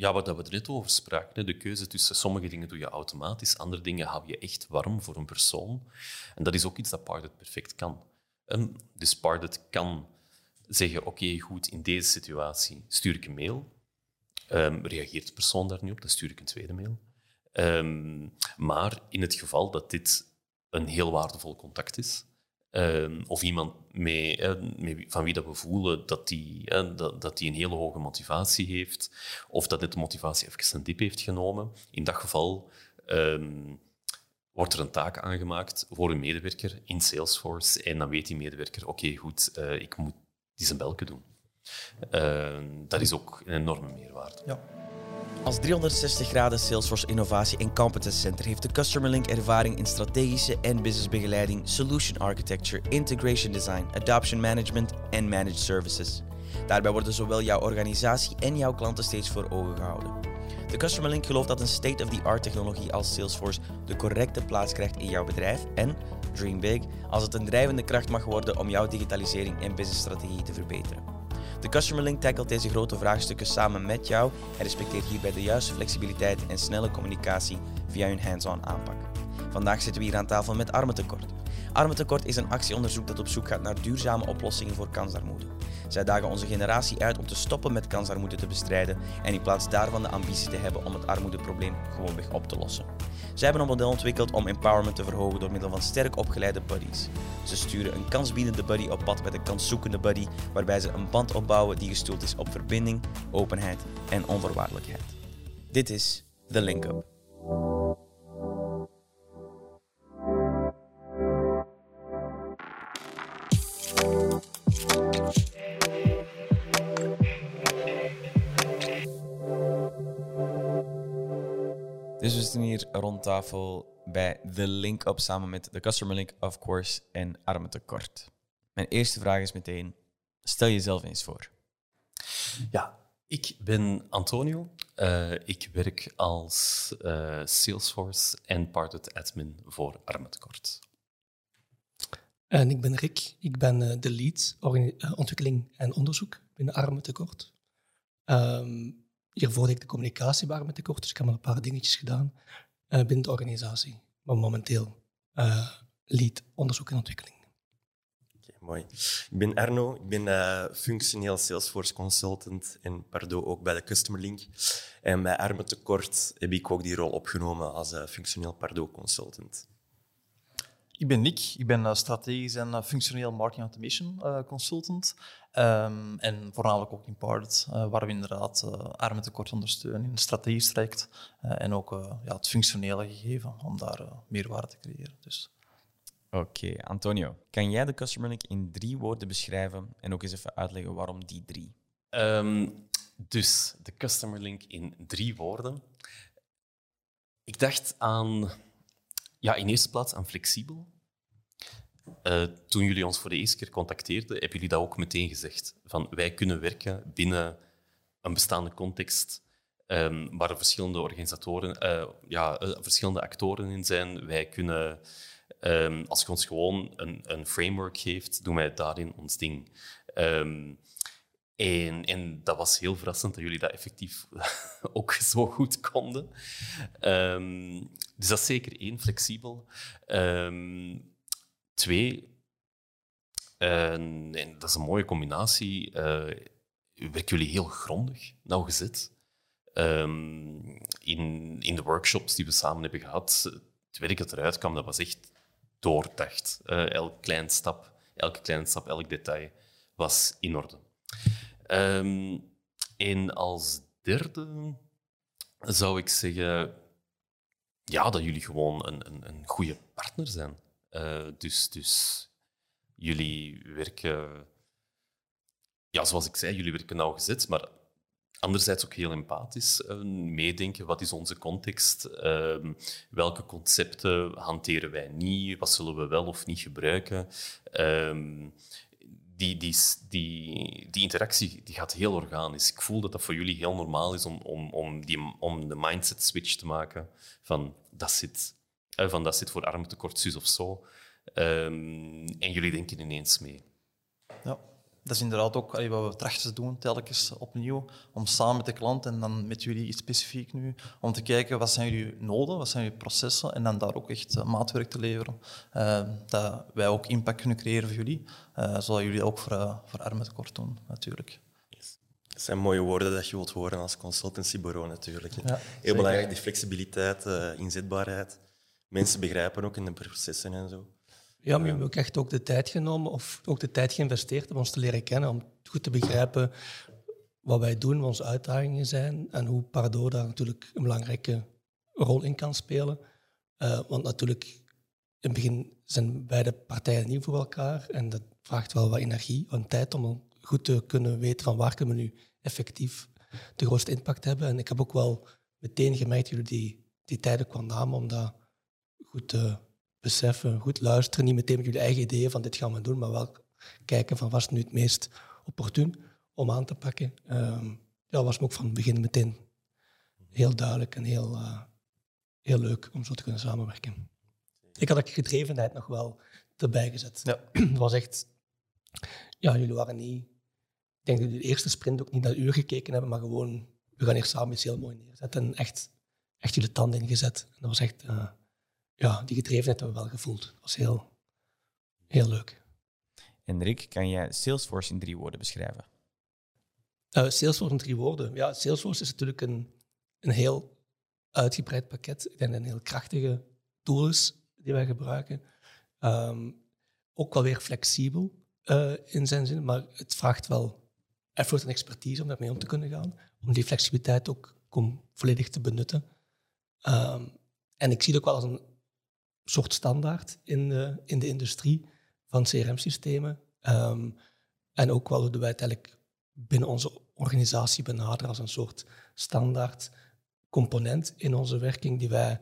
ja, wat we er net over spraken, de keuze tussen sommige dingen doe je automatisch, andere dingen hou je echt warm voor een persoon. En dat is ook iets dat Pardot perfect kan. En dus Pardot kan zeggen, oké, goed, in deze situatie stuur ik een mail. Um, reageert de persoon daar niet op, dan stuur ik een tweede mail. Ehm, maar in het geval dat dit een heel waardevol contact is, ehm, of iemand mee, van wie dat we voelen dat die, dat, dat die een hele hoge motivatie heeft, of dat dit de motivatie even een dip heeft genomen, in dat geval wordt er een taak aangemaakt voor een medewerker in Salesforce en dan weet die medewerker, oké, goed, uh, ik moet die zijn belken doen. Uh, dat is ook een enorme meerwaarde. Ja. Als 360 graden Salesforce Innovatie en Competence Center heeft de Customer Link ervaring in strategische en businessbegeleiding, solution architecture, integration design, adoption management en managed services. Daarbij worden zowel jouw organisatie en jouw klanten steeds voor ogen gehouden. De Customer Link gelooft dat een state-of-the-art technologie als Salesforce de correcte plaats krijgt in jouw bedrijf en, dream big, als het een drijvende kracht mag worden om jouw digitalisering en businessstrategie te verbeteren. De Customer Link tackelt deze grote vraagstukken samen met jou en respecteert hierbij de juiste flexibiliteit en snelle communicatie via hun hands-on aanpak. Vandaag zitten we hier aan tafel met Armentekort. Armentekort is een actieonderzoek dat op zoek gaat naar duurzame oplossingen voor kansarmoede. Zij dagen onze generatie uit om te stoppen met kansarmoede te bestrijden en in plaats daarvan de ambitie te hebben om het armoedeprobleem gewoonweg op te lossen. Zij hebben een model ontwikkeld om empowerment te verhogen door middel van sterk opgeleide buddies. Ze sturen een kansbiedende buddy op pad met een kanszoekende buddy, waarbij ze een band opbouwen die gestoeld is op verbinding, openheid en onvoorwaardelijkheid. Dit is The Link Up. Dus we zitten hier rond tafel bij The Link Up samen met de Customer Link, of course, en Arme Tekort. Mijn eerste vraag is meteen, stel jezelf eens voor. Ja, ik ben Antonio. Uh, ik werk als uh, Salesforce en Parted Admin voor Arme Tekort. En ik ben Rick. Ik ben uh, de lead ontwikkeling en onderzoek binnen Arme Tekort. Um, Hiervoor heb ik de communicatie met tekort, dus ik heb al een paar dingetjes gedaan binnen de organisatie. Maar momenteel lead onderzoek en ontwikkeling. Mooi. Ik ben Arno, ik ben functioneel Salesforce consultant en Pardo ook bij de Customer Link. En bij Arme Tekort heb ik ook die rol opgenomen als functioneel Pardo consultant. Ik ben Nick, ik ben strategisch en functioneel marketing automation consultant. Um, en voornamelijk ook in Part, uh, waar we inderdaad uh, armen tekort ondersteunen in strategisch traject uh, en ook ja, het functionele gegeven om daar meerwaarde te creëren. Dus. Oké, okay. Antonio, kan jij de Customer Link in drie woorden beschrijven en ook eens even uitleggen waarom die drie? Um, dus de Customer Link in drie woorden. Ik dacht aan, ja, in eerste plaats aan flexibel. Uh, toen jullie ons voor de eerste keer contacteerden, hebben jullie dat ook meteen gezegd. Van wij kunnen werken binnen een bestaande context um, waar verschillende organisatoren, uh, ja, uh, verschillende actoren in zijn. Wij kunnen, um, als je ons gewoon een, een, framework geeft, doen wij daarin ons ding. Um, en, en, dat was heel verrassend dat jullie dat effectief ook zo goed konden. dus dat is zeker één, flexibel. Twee, en, en dat is een mooie combinatie, uh, werken jullie heel grondig, nauwgezet. Um, in, in de workshops die we samen hebben gehad, het werk dat eruit kwam, dat was echt doordacht. Uh, elke stap, elke kleine stap, elk detail was in orde. En als derde zou ik zeggen ja, dat jullie gewoon een, een, een goede partner zijn. Uh, dus, dus jullie werken, ja, zoals ik zei, jullie werken nauwgezet, maar anderzijds ook heel empathisch. Uh, meedenken, wat is onze context? Uh, welke concepten hanteren wij niet? Wat zullen we wel of niet gebruiken? Ehm, die, die, die, die interactie die gaat heel organisch. Ik voel dat dat voor jullie heel normaal is om, om, om, die, om de mindset switch te maken van dat zit uh, van dat zit voor armtekort zus of zo. Um, en jullie denken ineens mee. Ja. Dat is inderdaad ook allee, wat we trachten te doen telkens opnieuw, om samen met de klant en dan met jullie iets specifiek nu, om te kijken wat zijn jullie noden, wat zijn jullie processen en dan daar ook echt uh, maatwerk te leveren. Uh, dat wij ook impact kunnen creëren voor jullie, uh, zodat jullie ook voor, voor armen tekort doen, natuurlijk. Dat zijn mooie woorden dat je wilt horen als consultancybureau natuurlijk. Ja, Heel belangrijk, die flexibiliteit, inzetbaarheid. Mensen begrijpen ook in de processen en zo. Ja, maar we hebben ook echt ook de tijd genomen, of ook de tijd geïnvesteerd om ons te leren kennen, om goed te begrijpen wat wij doen, wat onze uitdagingen zijn en hoe Pardo daar natuurlijk een belangrijke rol in kan spelen. Uh, want natuurlijk, in het begin zijn beide partijen nieuw voor elkaar en dat vraagt wel wat energie en tijd om goed te kunnen weten van waar kunnen we nu effectief de grootste impact hebben. En ik heb ook wel meteen gemerkt dat jullie die, die tijden kwam namen om dat goed te beseffen, goed luisteren, niet meteen met jullie eigen ideeën van dit gaan we doen, maar wel kijken van wat is nu het meest opportun om aan te pakken. Um, ja, was me ook van het begin meteen heel duidelijk en heel, uh, heel leuk om zo te kunnen samenwerken. Ik had ook gedrevenheid nog wel erbij gezet. Ja. Het was echt... Ja, jullie waren niet... Ik denk dat jullie de eerste sprint ook niet naar uur gekeken hebben, maar gewoon... We gaan hier samen iets heel mooi neerzetten. En echt, echt jullie tanden ingezet. En dat was echt... Uh, ja, die gedrevenheid hebben we wel gevoeld. Dat was heel, heel leuk. En Rick, kan jij Salesforce in drie woorden beschrijven? Uh, Salesforce in drie woorden. Ja, Salesforce is natuurlijk een, een heel uitgebreid pakket. Ik denk dat een heel krachtige tool is die wij gebruiken. Um, ook wel weer flexibel uh, in zijn zin, maar het vraagt wel effort en expertise om daarmee om te kunnen gaan. Om die flexibiliteit ook volledig te benutten. Um, en ik zie het ook wel als een soort standaard in de, in de industrie van CRM-systemen. Um, en ook wel wij het eigenlijk binnen onze organisatie benaderen als een soort standaard component in onze werking die wij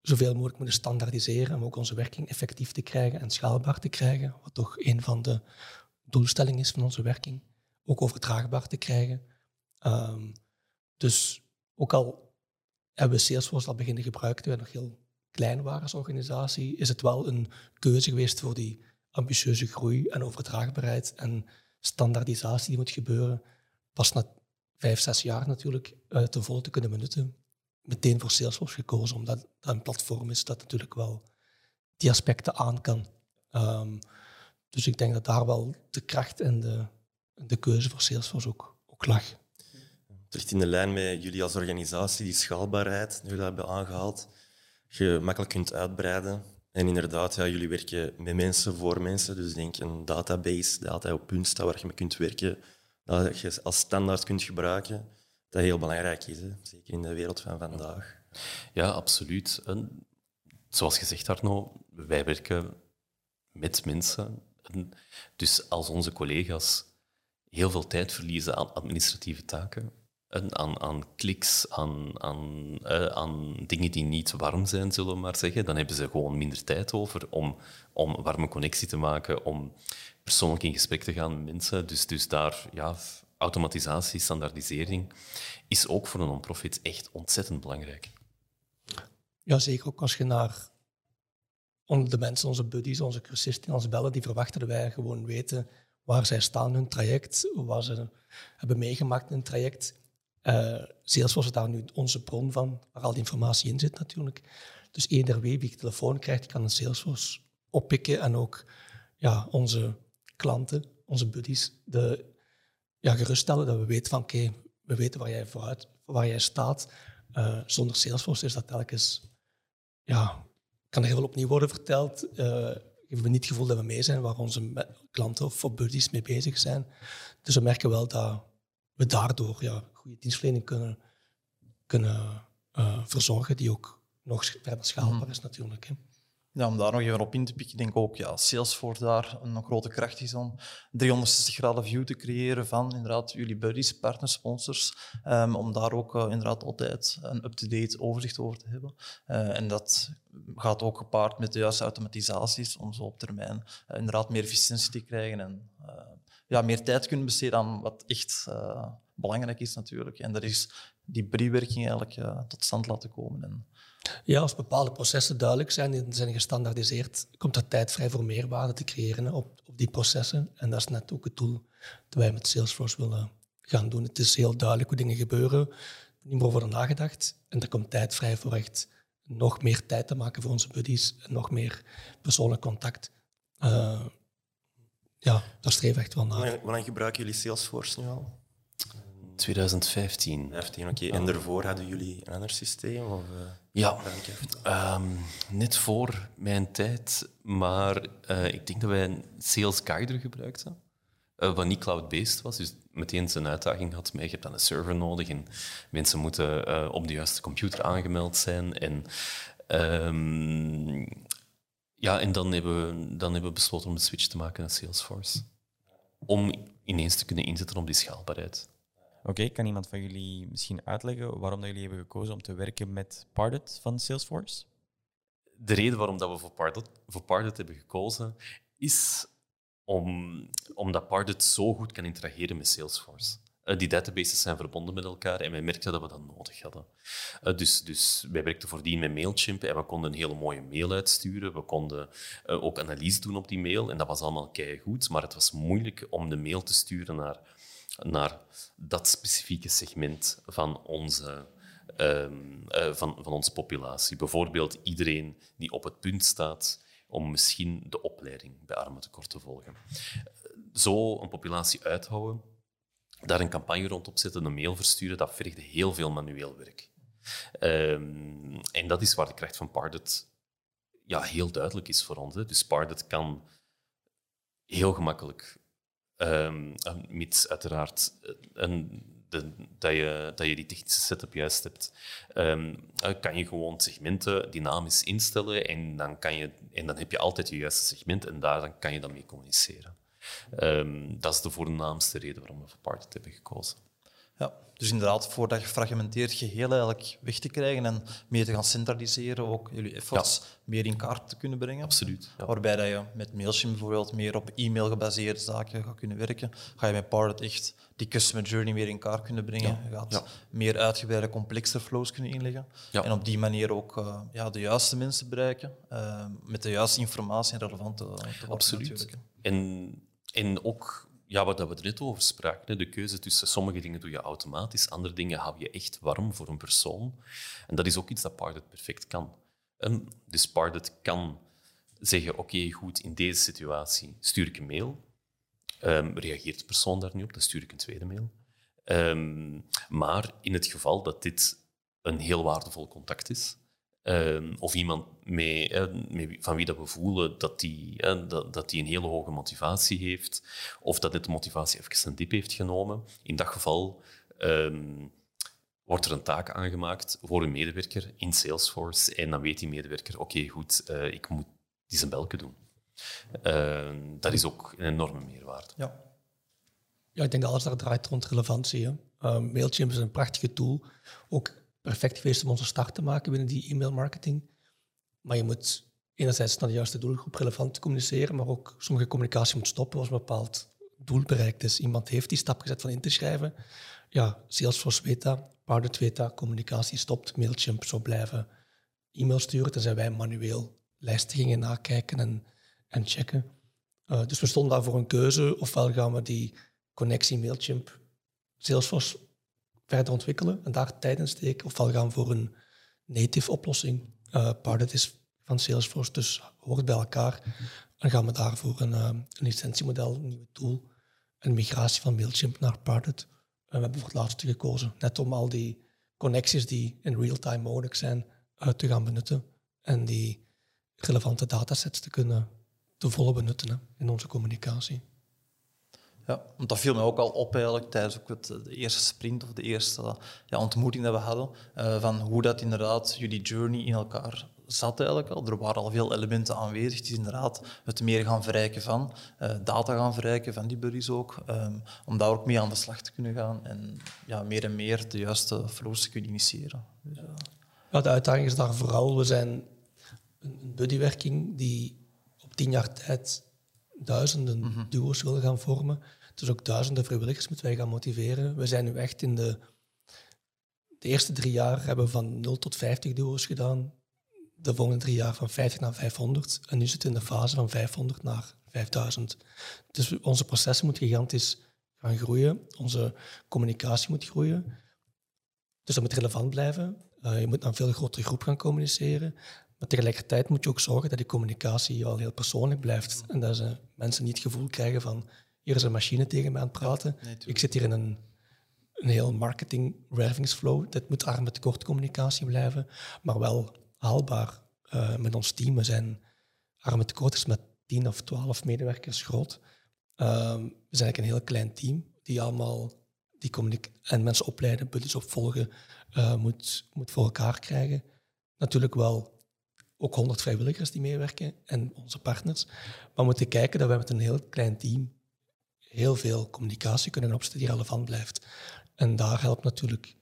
zoveel mogelijk moeten standaardiseren om ook onze werking effectief te krijgen en schaalbaar te krijgen, wat toch een van de doelstellingen is van onze werking. Ook overdraagbaar te krijgen. Um, dus ook al hebben we Salesforce al beginnen gebruiken, we nog heel klein waren als organisatie, is het wel een keuze geweest voor die ambitieuze groei en overdraagbaarheid en standaardisatie die moet gebeuren. Pas na vijf, zes jaar natuurlijk uh, te vol te kunnen benutten. Meteen voor Salesforce gekozen, omdat dat een platform is dat natuurlijk wel die aspecten aan kan. Um, dus ik denk dat daar wel de kracht en de, de keuze voor Salesforce ook, ook lag. Terug in de lijn met jullie als organisatie, die schaalbaarheid, nu dat hebben aangehaald je makkelijk kunt uitbreiden. En inderdaad, ja, jullie werken met mensen voor mensen. Dus denk een database dat altijd op punt staat waar je mee kunt werken, dat je als standaard kunt gebruiken. Dat heel belangrijk is, hè? zeker in de wereld van vandaag. Ja, absoluut. En zoals gezegd, Arno, wij werken met mensen. En dus als onze collega's heel veel tijd verliezen aan administratieve taken, aan, aan kliks, aan, aan, uh, aan dingen die niet warm zijn, zullen we maar zeggen, dan hebben ze gewoon minder tijd over om, om warme connectie te maken, om persoonlijk in gesprek te gaan met mensen. Dus, dus daar, ja, automatisatie, standaardisering is ook voor een non-profit echt ontzettend belangrijk. Ja, zeker ook als je naar de mensen, onze buddies, onze cursisten, onze bellen, die verwachten wij gewoon weten waar zij staan in hun traject, wat ze hebben meegemaakt in hun traject. Uh, Salesforce is daar nu onze bron van, waar al die informatie in zit natuurlijk. Dus eender wie wie telefoon krijgt, kan een Salesforce oppikken en ook ja, onze klanten, onze buddies, de, ja, geruststellen dat we weten van oké, we weten waar jij vooruit, waar jij staat. Uh, zonder Salesforce is dat telkens, ja, kan heel veel opnieuw worden verteld. Uh, geven we niet het gevoel dat we mee zijn waar onze klanten of buddies mee bezig zijn. Dus we merken wel dat we daardoor ja, goede dienstverlening kunnen, kunnen uh, verzorgen, die ook nog verder schaalbaar mhm. is natuurlijk. Hè. Ja, om daar nog even op in te pikken, denk ik ook ja, Salesforce daar een grote kracht is om 360 graden view te creëren van inderdaad jullie buddies, partners, sponsors, um, om daar ook uh, inderdaad altijd een up-to-date overzicht over te hebben. Uh, en dat gaat ook gepaard met de juiste automatisaties om zo op termijn uh, inderdaad meer efficiëntie te krijgen en ja, meer tijd kunnen besteden aan wat echt belangrijk is natuurlijk. En dat is die briewerking eigenlijk tot stand laten komen. En Ja, als bepaalde processen duidelijk zijn en zijn gestandaardiseerd, komt er tijd vrij voor meerwaarde te creëren op, op die processen. En dat is net ook het doel dat wij met Salesforce willen gaan doen. Het is heel duidelijk hoe dingen gebeuren, niet meer over nagedacht. En er komt tijd vrij voor echt nog meer tijd te maken voor onze buddies en nog meer persoonlijk contact. Ja, daar streven we echt wel naar. Hoe lang gebruiken jullie Salesforce nu al? 2015. 15, oké. En daarvoor hadden jullie een ander systeem? Of, uh, ja, um, net voor mijn tijd, maar uh, ik denk dat wij een Sales Guider gebruikten, uh, wat niet cloud-based was. Dus meteen zijn uitdaging had met je hebt dan een server nodig en mensen moeten op de juiste computer aangemeld zijn. En, um, ja, en dan, hebben we, dan hebben we besloten om de switch te maken naar Salesforce. Om ineens te kunnen inzetten op die schaalbaarheid. Oké, kan iemand van jullie misschien uitleggen waarom dat jullie hebben gekozen om te werken met Pardot van Salesforce? De reden waarom dat we voor Pardot, voor Pardot hebben gekozen is om, omdat Pardot zo goed kan interageren met Salesforce. Uh, die databases zijn verbonden met elkaar en wij merkten dat we dat nodig hadden. Uh, dus, dus wij werkten voordien met Mailchimp en we konden een hele mooie mail uitsturen. We konden uh, ook analyse doen op die mail en dat was allemaal goed, maar het was moeilijk om de mail te sturen naar naar dat specifieke segment van onze, uh, van, van onze populatie. Bijvoorbeeld iedereen die op het punt staat om misschien de opleiding bij armentekort te volgen. Zo een populatie uithouden, daar een campagne rond opzetten, een mail versturen, dat vergt heel veel manueel werk. Um, en dat is waar de kracht van Pardot ja, heel duidelijk is voor ons. Hè. Dus Pardot kan heel gemakkelijk mits uiteraard eh, een, de, dat, je, dat je die technische setup juist hebt, um, kan je gewoon segmenten dynamisch instellen en dan, kan je, en dan heb je altijd je juiste segment en daar kan je dan mee communiceren. Um, dat is de voornaamste reden waarom we voor Parted hebben gekozen. Ja, dus inderdaad, voor dat gefragmenteerd geheel eigenlijk weg te krijgen en meer te gaan centraliseren, ook jullie efforts meer in kaart te kunnen brengen. Absoluut. Waarbij dat je met Mailchimp bijvoorbeeld meer op e-mail gebaseerde zaken gaat kunnen werken. Ga je met Parrot echt die customer journey meer in kaart kunnen brengen. Je gaat meer uitgebreide, complexere flows kunnen inleggen. En op die manier ook uh, ja, de juiste mensen bereiken, uh, met de juiste informatie en relevante te Absoluut. Natuurlijk. En, en ook ja, wat we er net over spraken, de keuze tussen sommige dingen doe je automatisch, andere dingen hou je echt warm voor een persoon. En dat is ook iets dat Pardot perfect kan. En dus Pardot kan zeggen, oké, goed, in deze situatie stuur ik een mail. Um, reageert de persoon daar nu op, dan stuur ik een tweede mail. Um, maar in het geval dat dit een heel waardevol contact is, Ehm, of iemand mee, van wie dat we voelen dat die, dat, dat die een hele hoge motivatie heeft, of dat dit de motivatie even een dip heeft genomen. In dat geval um, wordt er een taak aangemaakt voor een medewerker in Salesforce en dan weet die medewerker, oké, goed, uh, ik moet die zijn belken doen. Uh, dat is ook een enorme meerwaarde. Ja. ja, ik denk dat alles daar draait rond relevantie. Hè. Mailchimp is een prachtige tool. Ook perfect geweest om onze start te maken binnen die e-mail marketing. Maar je moet enerzijds naar de juiste doelgroep relevant communiceren, maar ook sommige communicatie moet stoppen als een bepaald doel bereikt is. Iemand heeft die stap gezet van in te schrijven. Ja, Salesforce weet dat, Pardot weet communicatie stopt, Mailchimp zou blijven e-mail sturen, tenzij wij manueel lijsten gingen nakijken en, en checken. Uh, dus we stonden daar voor een keuze. Ofwel gaan we die connectie Mailchimp Salesforce verder ontwikkelen en daar tijd in steken. Ofwel gaan voor een native oplossing. Uh, Pardot is van Salesforce, dus hoort bij elkaar. En gaan we daarvoor een, uh, een licentiemodel, een nieuwe tool, een migratie van Mailchimp naar Pardot. En we hebben voor het laatste gekozen, net om al die connecties die in real-time mogelijk zijn, uit te gaan benutten. En die relevante datasets te kunnen te volle benutten in onze communicatie. Ja, want dat viel mij ook al op eigenlijk tijdens ook het, de eerste sprint of de eerste ja, ontmoeting dat we hadden, uh, van hoe dat inderdaad jullie journey in elkaar zat eigenlijk al. Er waren al veel elementen aanwezig. Is inderdaad het meer gaan verrijken van, uh, data gaan verrijken van die buddies ook, um, om daar ook mee aan de slag te kunnen gaan en ja, meer en meer de juiste flows te kunnen initiëren. Dus, uh... ja, de uitdaging is daar vooral, we zijn een buddywerking die op tien jaar tijd duizenden mm duo's willen gaan vormen. Dus ook duizenden vrijwilligers moeten wij gaan motiveren. We zijn nu echt in de, de eerste drie jaar hebben we van 0 tot 50 duo's gedaan. De volgende drie jaar van 50 naar 500. En nu zitten we in de fase van 500 naar 5000. Dus onze processen moeten gigantisch gaan groeien. Onze communicatie moet groeien. Dus dat moet relevant blijven. Uh, je moet naar een veel grotere groep gaan communiceren. Maar tegelijkertijd moet je ook zorgen dat die communicatie al heel persoonlijk blijft. En dat ze mensen niet het gevoel krijgen van hier is een machine tegen mij aan het praten. ik zit hier in een, een heel marketing wervingsflow. Dit moet arm met tekort communicatie blijven, maar wel haalbaar uh, met ons team. We zijn arm met tekort is met 10 of 12 medewerkers groot. Uh, we zijn eigenlijk een heel klein team die allemaal die en mensen opleiden, buddies opvolgen, uh, moet, moet voor elkaar krijgen. Natuurlijk wel ook 100 vrijwilligers die meewerken en onze partners. Maar we moeten kijken dat we met een heel klein team heel veel communicatie kunnen opzetten die relevant blijft. En daar helpt natuurlijk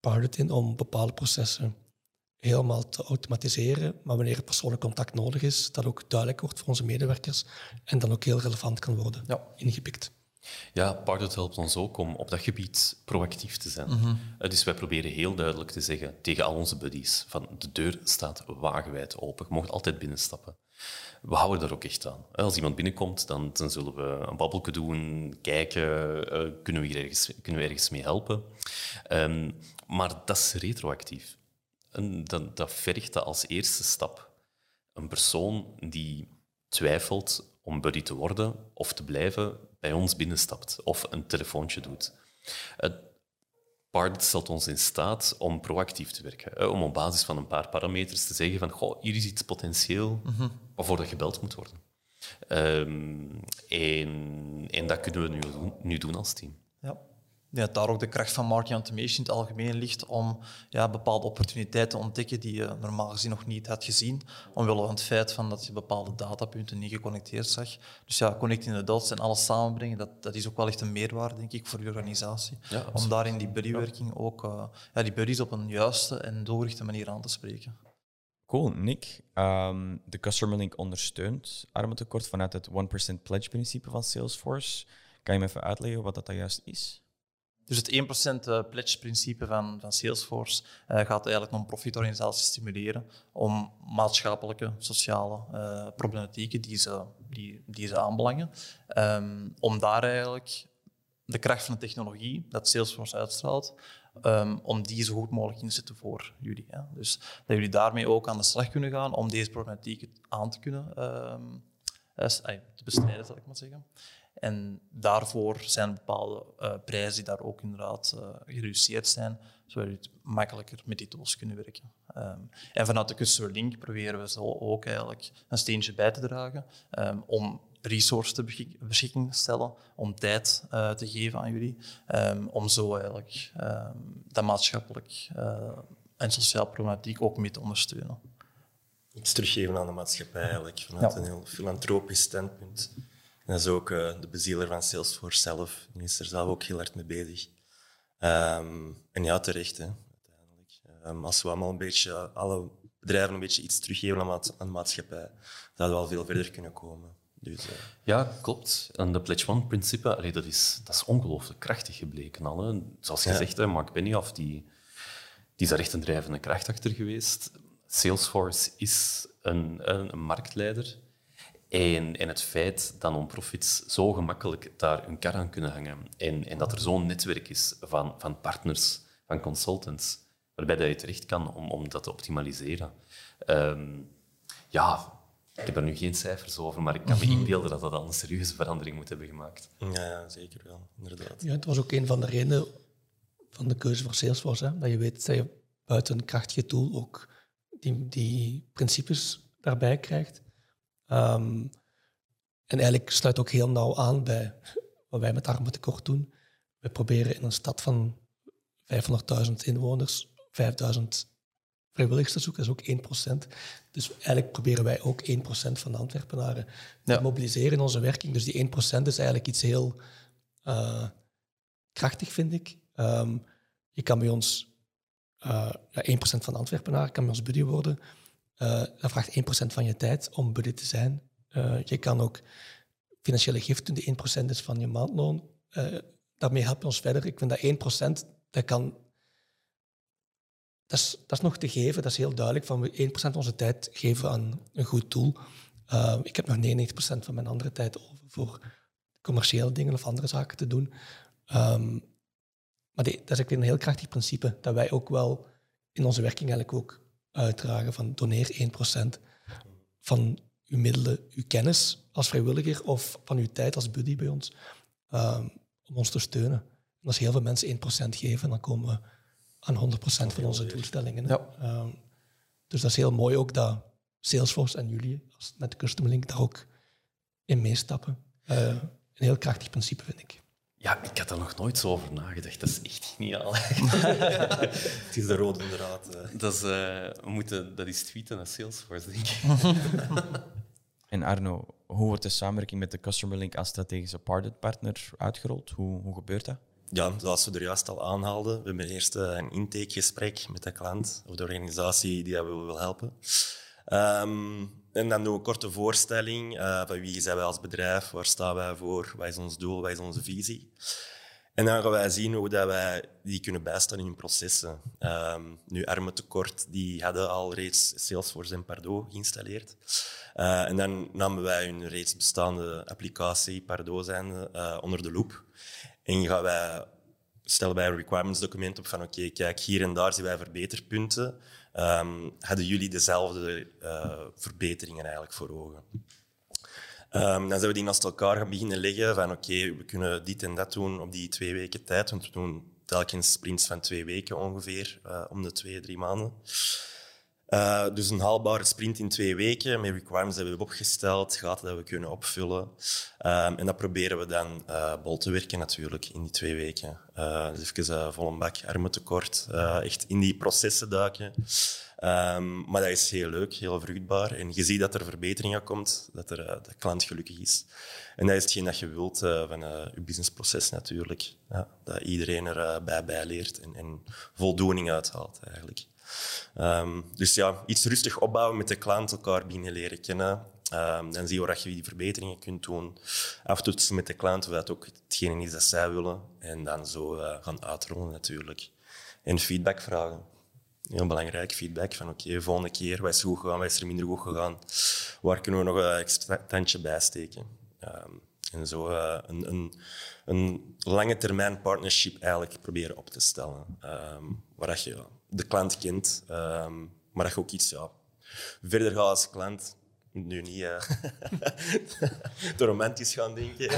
Pilot in om bepaalde processen helemaal te automatiseren, maar wanneer het persoonlijk contact nodig is, dat ook duidelijk wordt voor onze medewerkers en dan ook heel relevant kan worden ja. ingepikt. Ja, Pardot helpt ons ook om op dat gebied proactief te zijn. Mhm. Eh, dus wij proberen heel duidelijk te zeggen tegen al onze buddies van de deur staat wagenwijd open, je mag altijd binnenstappen. We houden daar ook echt aan. Als iemand binnenkomt, dan, zullen we een babbelje doen, kijken, uh, kunnen, we ergens, kunnen we ergens mee helpen. Um, maar dat is retroactief. En dat, dat vergt dat als eerste stap. Een persoon die twijfelt om buddy te worden of te blijven, bij ons binnenstapt of een telefoontje doet. Pard stelt ons in staat om proactief te werken. Om op basis van een paar parameters te zeggen van goh, hier is iets potentieel mm waarvoor er gebeld moet worden. Um, en, en, dat kunnen we nu nu doen als team. Ja denk dat daar ook de kracht van marketing automation in het algemeen ligt om ja, bepaalde opportuniteiten te ontdekken die je normaal gezien nog niet had gezien, omwille van het feit van dat je bepaalde datapunten niet geconnecteerd zag. Dus ja, connecting the dots en alles samenbrengen, dat, dat is ook wel echt een meerwaarde, denk ik, voor je organisatie. om daarin die buddywerking ook, uh, ja, die buddies op een juiste en doelgerichte manier aan te spreken. Cool, Nick. Um, de Customer Link ondersteunt armentekort vanuit het 1% pledge-principe van Salesforce. Kan je me even uitleggen wat dat juist is? Dus het 1% eh, pledge-principe van, van Salesforce uh, gaat eigenlijk non-profit-organisaties stimuleren om maatschappelijke, sociale uh, problematieken die ze, die, die ze aanbelangen, um, om daar eigenlijk de kracht van de technologie dat Salesforce uitstraalt, um, om die zo goed mogelijk in te zetten voor jullie. Hè. Dus dat jullie daarmee ook aan de slag kunnen gaan om deze problematieken aan te kunnen um, te bestrijden, zal ik maar zeggen. En daarvoor zijn bepaalde uh, prijzen die daar ook inderdaad uh, gereduceerd zijn, zodat je makkelijker met die tools kunnen werken. Um, en vanuit de Customer Link proberen we zo ook eigenlijk een steentje bij te dragen um, om resources te beschikking te stellen, om tijd uh, te geven aan jullie, um, om zo eigenlijk dat maatschappelijk en sociaal problematiek ook mee te ondersteunen. Iets teruggeven aan de maatschappij eigenlijk, vanuit een heel filantropisch standpunt dat is ook uh, de bezieler van Salesforce zelf. Die is er zelf ook heel hard mee bezig. Um, en ja, terecht, hè, uiteindelijk. Um, als we allemaal een beetje, alle bedrijven een beetje iets teruggeven aan, de maatschappij, zouden we wel veel verder kunnen komen. Dus, uh... Ja, klopt. En de Pledge One-principe, dat is, dat is ongelooflijk krachtig gebleken al. Hè. Zoals gezegd, ja. Mark Benioff, die, die is daar echt een drijvende kracht achter geweest. Salesforce is een, een, een marktleider en, en het feit dat non-profits zo gemakkelijk daar hun kar aan kunnen hangen en, en dat er zo'n netwerk is van, van partners, van consultants, waarbij dat je terecht kan om, om dat te optimaliseren. Um, ja, ik heb er nu geen cijfers over, maar ik kan me mhm. inbeelden dat dat al een serieuze verandering moet hebben gemaakt. Ja, ja zeker wel, inderdaad. Ja, het was ook een van de redenen van de keuze voor Salesforce, hè, dat je weet dat je buiten een krachtige tool ook die, die principes daarbij krijgt. Um, en eigenlijk sluit ook heel nauw aan bij wat wij met armentekort doen. We proberen in een stad van 500.000 inwoners 5.000 vrijwilligers te zoeken. Dat is ook 1%. Dus eigenlijk proberen wij ook 1% van de Antwerpenaren te mobiliseren in onze werking. Dus die 1% is eigenlijk iets heel uh, krachtig, vind ik. Um, je kan bij ons, uh, ja, 1% van de Antwerpenaren kan bij ons buddy worden. Uh, dat vraagt 1% van je tijd om buddy te zijn. Uh, je kan ook financiële giften, die 1% is van je maandloon. Uh, daarmee help je ons verder. Ik vind dat 1%, dat kan dat, is, dat is nog te geven. Dat is heel duidelijk. Van we 1% van onze tijd geven aan een goed doel. Ik heb nog 99% van mijn andere tijd over voor commerciële dingen of andere zaken te doen. Um, maar dat is ook weer een heel krachtig principe, dat wij ook wel in onze werking eigenlijk ook uitdragen van doneer 1% van uw middelen, uw kennis als vrijwilliger of van uw tijd als buddy bij ons, um, om ons te steunen. En als heel veel mensen 1% geven, dan komen we aan 100% van onze doelstellingen. Ja. Um, dus dat is heel mooi ook dat Salesforce en jullie, met de Custom Link, daar ook in meestappen. Uh, een heel krachtig principe, vind ik. Ja, ik had er nog nooit zo over nagedacht. Dat is echt geniaal. het is de rode draad. Eh. Dat is, uh, we moeten, dat is tweeten naar Salesforce, denk ik. en Arno, hoe wordt de samenwerking met de Customer Link als strategische partner uitgerold? Hoe, hoe gebeurt dat? Ja, zoals we er juist al aanhaalden, we hebben eerst eh, een intakegesprek met de klant of de organisatie die dat we wil helpen. Um, en dan doen we een korte voorstelling uh, van wie zijn wij als bedrijf, waar staan wij voor, wat is ons doel, wat is onze visie. En dan gaan wij zien hoe dat wij die kunnen bijstaan in hun processen. Um, nu, Arme Tekort die hadden al reeds Salesforce en Pardot geïnstalleerd. Uh, en dan namen wij hun reeds bestaande applicatie, Pardot zijn, uh, onder de loep. En gaan wij, stellen wij een requirements document op van oké, kijk, hier en daar zien wij verbeterpunten. Um, hadden jullie dezelfde uh, verbeteringen eigenlijk voor ogen? Um, dan zijn we die naast elkaar gaan beginnen leggen van oké, we kunnen dit en dat doen op die twee weken tijd, want we doen telkens sprints van twee weken ongeveer, uh, om de twee, drie maanden. Uh, dus een haalbare sprint in twee weken met requirements die we hebben opgesteld, gaten dat we kunnen opvullen. Um, en dat proberen we dan uh, bol te werken natuurlijk in die twee weken. Uh, dus even vol een bak, armen tekort, echt in die processen duiken. Um, maar dat is heel leuk, heel vruchtbaar. En je ziet dat er verbeteringen komt, dat er, de klant gelukkig is. En dat is hetgeen dat je wilt van je businessproces natuurlijk. Ja, dat iedereen erbij bij leert en, en voldoening uithaalt eigenlijk. Um, dus ja, iets rustig opbouwen met de klant, elkaar binnen leren kennen. Um, dan zie je waar je die verbeteringen kunt doen. Aftoetsen met de klant dat ook hetgene is dat zij willen. En dan zo uh, gaan uitrollen natuurlijk. En feedback vragen. Heel belangrijk, feedback van oké, volgende keer, wat is goed gegaan, wat is er minder goed gegaan? Waar kunnen we nog een extra tandje bij steken? Um, en zo uh, een, een, een, lange termijn partnership eigenlijk proberen op te stellen. Um, waar je de klant kent, um, maar dat je ook iets ja, verder gaat als klant. Nu niet te romantisch gaan denken.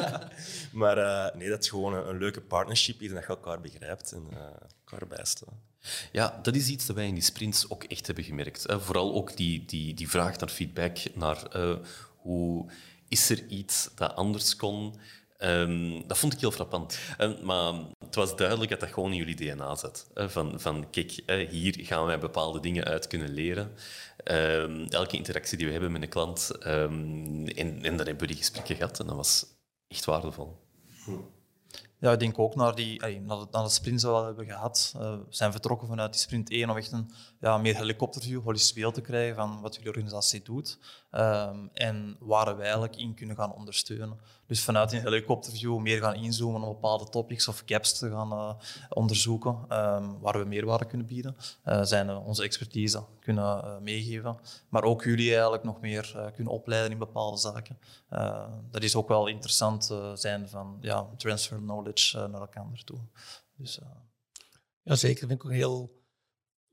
maar uh, nee, dat het gewoon een, leuke partnership is en dat je elkaar begrijpt en uh, elkaar bijstaat. Ja, dat is iets dat wij in die sprints ook echt hebben gemerkt. Hè. Vooral ook die, die, die vraag naar feedback, naar hoe is er iets dat anders kon. Um, dat vond ik heel frappant. Um, maar het was duidelijk dat dat gewoon in jullie DNA zat. Van, van kijk, hier gaan wij bepaalde dingen uit kunnen leren. Um, elke interactie die we hebben met een klant. en, en dan hebben we die gesprekken gehad en dat was echt waardevol. Ja, ik denk ook naar, die, naar, de, naar de sprints die we hebben gehad. We zijn vertrokken vanuit die sprint 1 om echt een ja, meer helikopterview, beeld te krijgen van wat jullie organisatie doet. Um, en waar we eigenlijk in kunnen gaan ondersteunen. Dus vanuit een helikopterview meer gaan inzoomen op bepaalde topics of gaps te gaan uh, onderzoeken um, waar we meerwaarde kunnen bieden. Uh, zijn onze expertise kunnen meegeven. Maar ook jullie eigenlijk nog meer kunnen opleiden in bepaalde zaken. dat is ook wel interessant zijn van ja, transfer knowledge naar elkaar toe. Dus, ja, zeker. Vind ik ook heel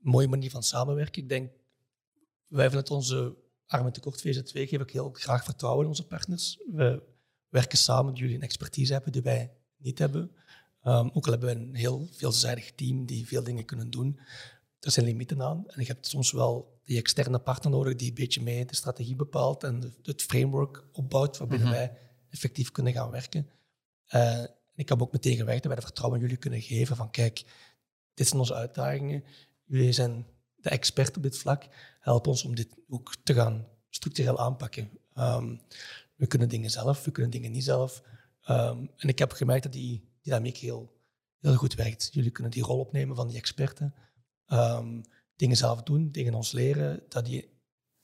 mooie manier van samenwerken. Ik denk, wij vanuit onze Armen Tekort VZ2 geven ik heel graag vertrouwen in onze partners. We werken samen dat jullie een expertise hebben die wij niet hebben. Um, ook al hebben we een heel veelzijdig team die veel dingen kunnen doen. Er zijn limieten aan. En je hebt soms wel die externe partner nodig die een beetje mee de strategie bepaalt en het framework opbouwt waarbinnen mhm. wij effectief kunnen gaan werken. Uh, ik heb ook meteen gewerkt dat wij de vertrouwen jullie kunnen geven van kijk, dit zijn onze uitdagingen. Jullie zijn de expert op dit vlak. Help ons om dit ook te gaan structureel aanpakken. Um, we kunnen dingen zelf, we kunnen dingen niet zelf. Um, en ik heb gemerkt dat die dynamiek heel, heel goed werkt. Jullie kunnen die rol opnemen van die experten. Um, dingen zelf doen, dingen ons leren. Dat die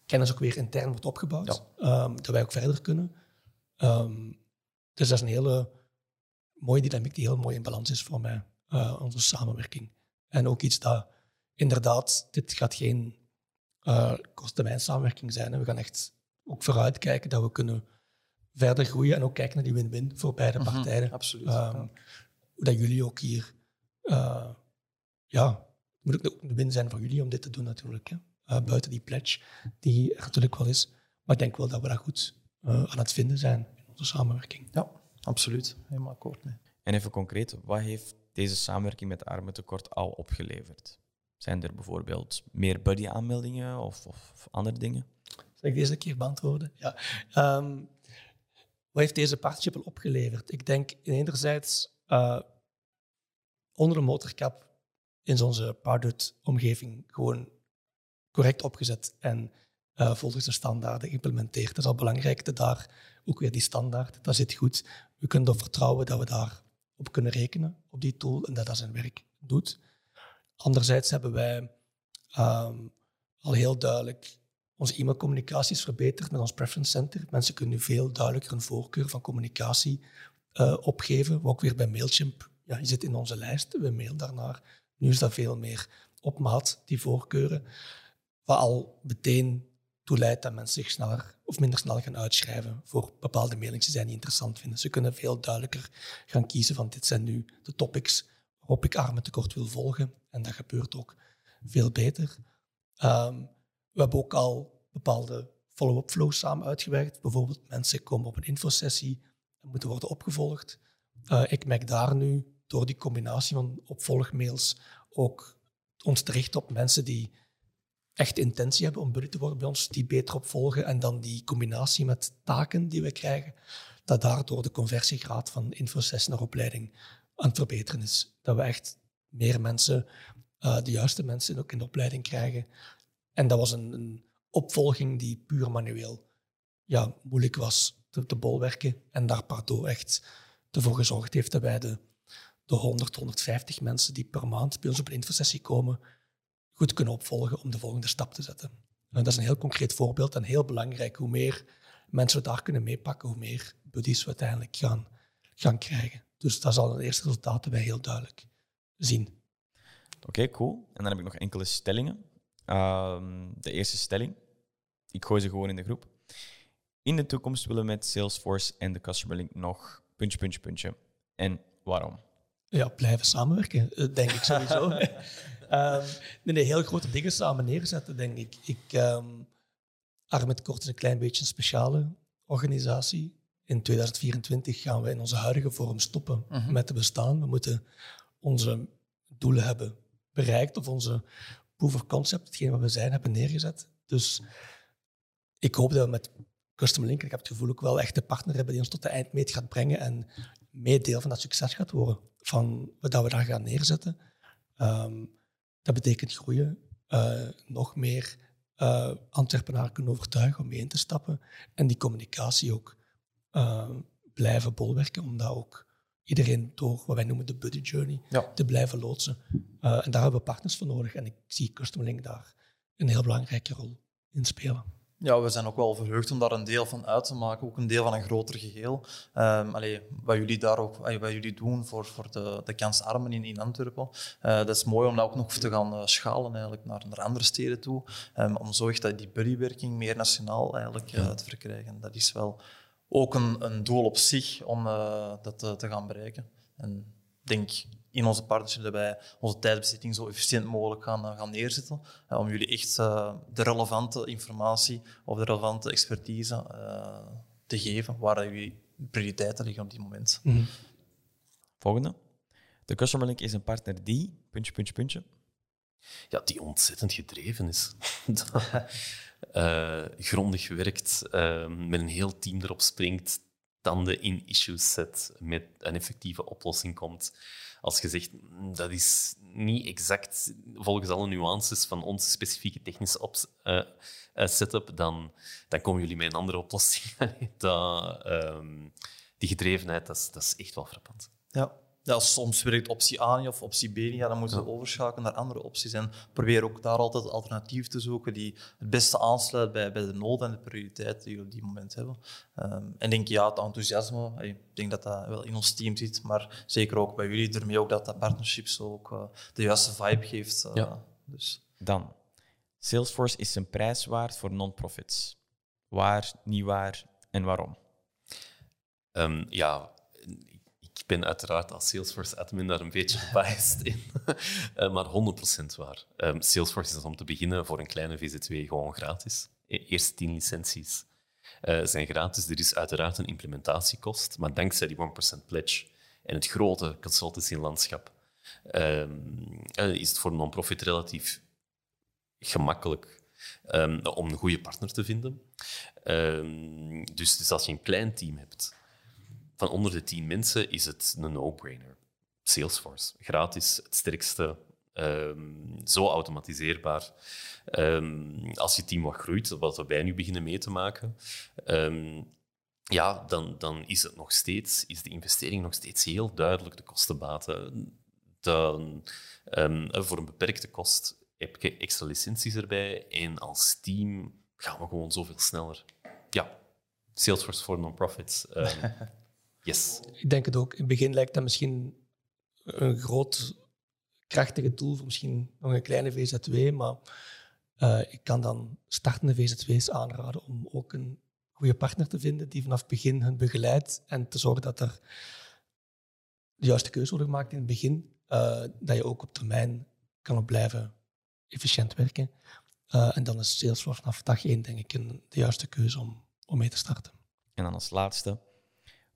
kennis ook weer intern wordt opgebouwd. Ja. dat wij ook verder kunnen. dus dat is een hele mooie dynamiek die heel mooi in balans is voor mij. Uh, onze samenwerking. En ook iets dat inderdaad, dit gaat geen uh, korttermijn samenwerking zijn. Hè. We gaan echt ook vooruitkijken dat we kunnen verder groeien en ook kijken naar die win-win voor beide Mhm, partijen. absoluut. Ehm, Dat jullie ook hier, uh, ja, het moet ook een win zijn voor jullie om dit te doen natuurlijk. Hè. Uh, buiten die pledge die er natuurlijk wel is. Maar ik denk wel dat we daar goed uh, aan het vinden zijn in onze samenwerking. Ja, absoluut. Helemaal akkoord mee. En even concreet, wat heeft deze samenwerking met Armentekort al opgeleverd? Zijn er bijvoorbeeld meer buddy-aanmeldingen of, of, andere dingen? Zal ik deze keer beantwoorden? Ja. Um, wat heeft deze partnership al opgeleverd? Ik denk enerzijds uh, onder de motorkap is onze Pardot-omgeving gewoon correct opgezet en uh, volgens de standaarden geïmplementeerd. Het is al belangrijk dat daar ook weer die standaard, dat zit goed. We kunnen erop vertrouwen dat we daar op kunnen rekenen, op die tool, en dat dat zijn werk doet. Anderzijds hebben wij um, al heel duidelijk onze e-mailcommunicatie verbeterd met ons preference center. Mensen kunnen nu veel duidelijker een voorkeur van communicatie uh, opgeven. Ook weer bij Mailchimp. Ja, je zit in onze lijst, we mailen daarnaar. Nu is dat veel meer op maat, die voorkeuren. Wat al meteen toe leidt dat mensen zich sneller of minder snel gaan uitschrijven voor bepaalde mailings die zij niet interessant vinden. Ze kunnen veel duidelijker gaan kiezen van dit zijn nu de topics waarop ik armen tekort wil volgen. En dat gebeurt ook veel beter. Um, we hebben ook al bepaalde follow-up flows samen uitgewerkt. Bijvoorbeeld mensen komen op een infosessie en moeten worden opgevolgd. Uh, ik merk daar nu door die combinatie van opvolgmails ook ons te richten op mensen die echt intentie hebben om buddy te worden bij ons, die beter opvolgen. En dan die combinatie met taken die we krijgen, dat daardoor de conversiegraad van infosessie naar opleiding aan verbeteren is. Dat we echt meer mensen, uh, de juiste mensen ook in de opleiding krijgen. En dat was een, een opvolging die puur manueel ja, moeilijk was te, te bolwerken. En daar Pardo echt ervoor gezorgd heeft dat wij de, de 100, 150 mensen die per maand bij ons op een infosessie komen, goed kunnen opvolgen om de volgende stap te zetten. En dat is een heel concreet voorbeeld en heel belangrijk. Hoe meer mensen we daar kunnen meepakken, hoe meer buddies we uiteindelijk gaan, gaan krijgen. Dus dat is al een eerste resultaat dat wij heel duidelijk zien. Oké, okay, cool. En dan heb ik nog enkele stellingen. Um, de eerste stelling. Ik gooi ze gewoon in de groep. In de toekomst willen we met Salesforce en de Customer Link nog puntje, puntje, puntje. En waarom? Ja, blijven samenwerken, denk ik sowieso. um, nee, heel grote dingen samen neerzetten, denk ik. ik um, Armet Kort is een klein beetje een speciale organisatie. In 2024 gaan we in onze huidige vorm stoppen uh -huh. met te bestaan. We moeten onze doelen hebben bereikt of onze proof of concept, hetgeen wat we zijn, hebben neergezet. Dus ik hoop dat we met Customer Link, ik heb het gevoel ook wel echt de partner hebben die ons tot de eindmeet gaat brengen en mee deel van dat succes gaat worden, van wat we daar gaan neerzetten. Um, dat betekent groeien, uh, nog meer uh, Antwerpenaren kunnen overtuigen om mee in te stappen en die communicatie ook uh, blijven bolwerken, om dat ook iedereen door wat wij noemen de buddy journey ja. te blijven loodsen. Uh, en daar hebben we partners voor nodig. En ik zie Customer Link daar een heel belangrijke rol in spelen. Ja, we zijn ook wel verheugd om daar een deel van uit te maken, ook een deel van een groter geheel. Um, allee, wat jullie daar ook wat jullie doen voor, voor de, de kansarmen in, in Antwerpen, uh, dat is mooi om dat ook nog te gaan uh, schalen eigenlijk naar, naar andere steden toe, um, om zo echt dat die buddywerking meer nationaal eigenlijk ja. te verkrijgen. Dat is wel ook een, een doel op zich om uh, dat te, te, gaan bereiken. En ik denk in onze partnership dat wij onze tijdsbezetting zo efficiënt mogelijk gaan, uh, gaan neerzetten. Uh, om jullie echt de relevante informatie of de relevante expertise te geven waar jullie prioriteiten liggen op dit moment. Mhm. Mm -hmm. Volgende. De Customer Link is een partner die, puntje, puntje, puntje. Ja, die ontzettend gedreven is. uh, grondig werkt, uh, met een heel team erop springt, tanden in issues zet, met een effectieve oplossing komt. Als je zegt, dat is niet exact volgens alle nuances van onze specifieke technische op, uh, setup, dan, dan komen jullie met een andere oplossing. dat, um, die gedrevenheid, dat is, dat echt wel frappant. Ja. Ja, soms werkt optie A niet of optie B niet, ja, dan moeten we ja. overschakelen naar andere opties. En probeer ook daar altijd alternatief te zoeken die het beste aansluit bij, bij de noden en de prioriteiten die we op die moment hebben. Um, en denk ja, het enthousiasme, ik denk dat dat wel in ons team zit, maar zeker ook bij jullie, ermee ook dat dat partnership zo ook uh, de juiste vibe geeft uh, ja. Dus Dan, Salesforce is zijn prijs waard voor non-profits. Waar, niet waar en waarom? Ehm, ja, ben uiteraard als Salesforce admin daar een beetje biased in, Eh, maar 100% waar. Ehm, Salesforce is om te beginnen voor een kleine VZ2 gewoon gratis. E- Eerst 10 licenties eh, zijn gratis. Er is uiteraard een implementatiekost, maar dankzij die 1% pledge en het grote consultancy-landschap ehm, eh, is het voor een non-profit relatief gemakkelijk ehm, om een goede partner te vinden. Dus, dus als je een klein team hebt van onder de 10 mensen, is het een no-brainer. Salesforce, gratis, het sterkste, ehm, zo automatiseerbaar. Ehm, als je team wat groeit, wat wij nu beginnen mee te maken, ehm, ja, dan, dan is het nog steeds, is de investering nog steeds heel duidelijk de kostenbaten. Dan, voor een beperkte kost heb je extra licenties erbij en als team gaan we gewoon zoveel sneller. Ja, Salesforce voor non-profits. yes. Ik denk het ook. In het begin lijkt dat misschien een groot, krachtige tool voor misschien nog een kleine VZW, maar eh, ik kan dan startende VZW's aanraden om ook een goede partner te vinden die vanaf het begin hen begeleidt en te zorgen dat er de juiste keuze wordt gemaakt in het begin, eh, dat je ook op termijn kan op blijven efficiënt werken. Eh, en dan is Salesforce vanaf dag één, denk ik, een, de juiste keuze om, om mee te starten. En dan als laatste.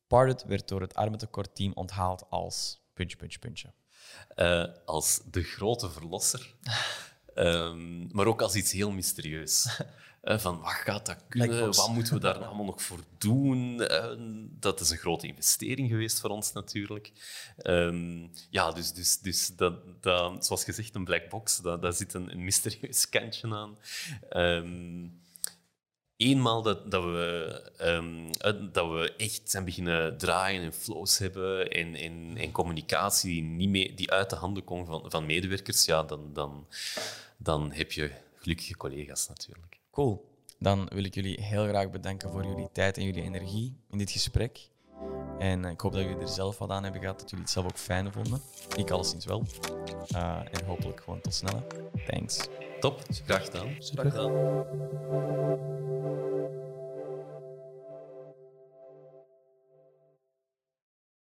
Pardot werd door het armentekortteam onthaald als puntje, puntje, puntje. Eh, als de grote verlosser, Ehm, maar ook als iets heel mysterieus. Eh, van wat gaat dat kunnen? Wat moeten we daar allemaal nog voor doen? Eh, dat is een grote investering geweest voor ons natuurlijk. Ehm, ja, dus, dus, dus dat, dat, zoals gezegd, een black box, daar zit een, een mysterieus kantje aan. Ehm, eenmaal dat, dat, we, ehm, eh, dat we echt zijn beginnen draaien en flows hebben en, communicatie die, niet die uit de handen komt van, van medewerkers, ja, dan, dan, dan heb je gelukkige collega's natuurlijk. Cool. Dan wil ik jullie heel graag bedanken voor jullie tijd en jullie energie in dit gesprek. En eh, ik hoop dat jullie er zelf wat aan hebben gehad, dat jullie het zelf ook fijn vonden. Ik alleszins wel. Eh, en hopelijk gewoon tot snel. Thanks. Top. Graag dan, Super. Graag gedaan.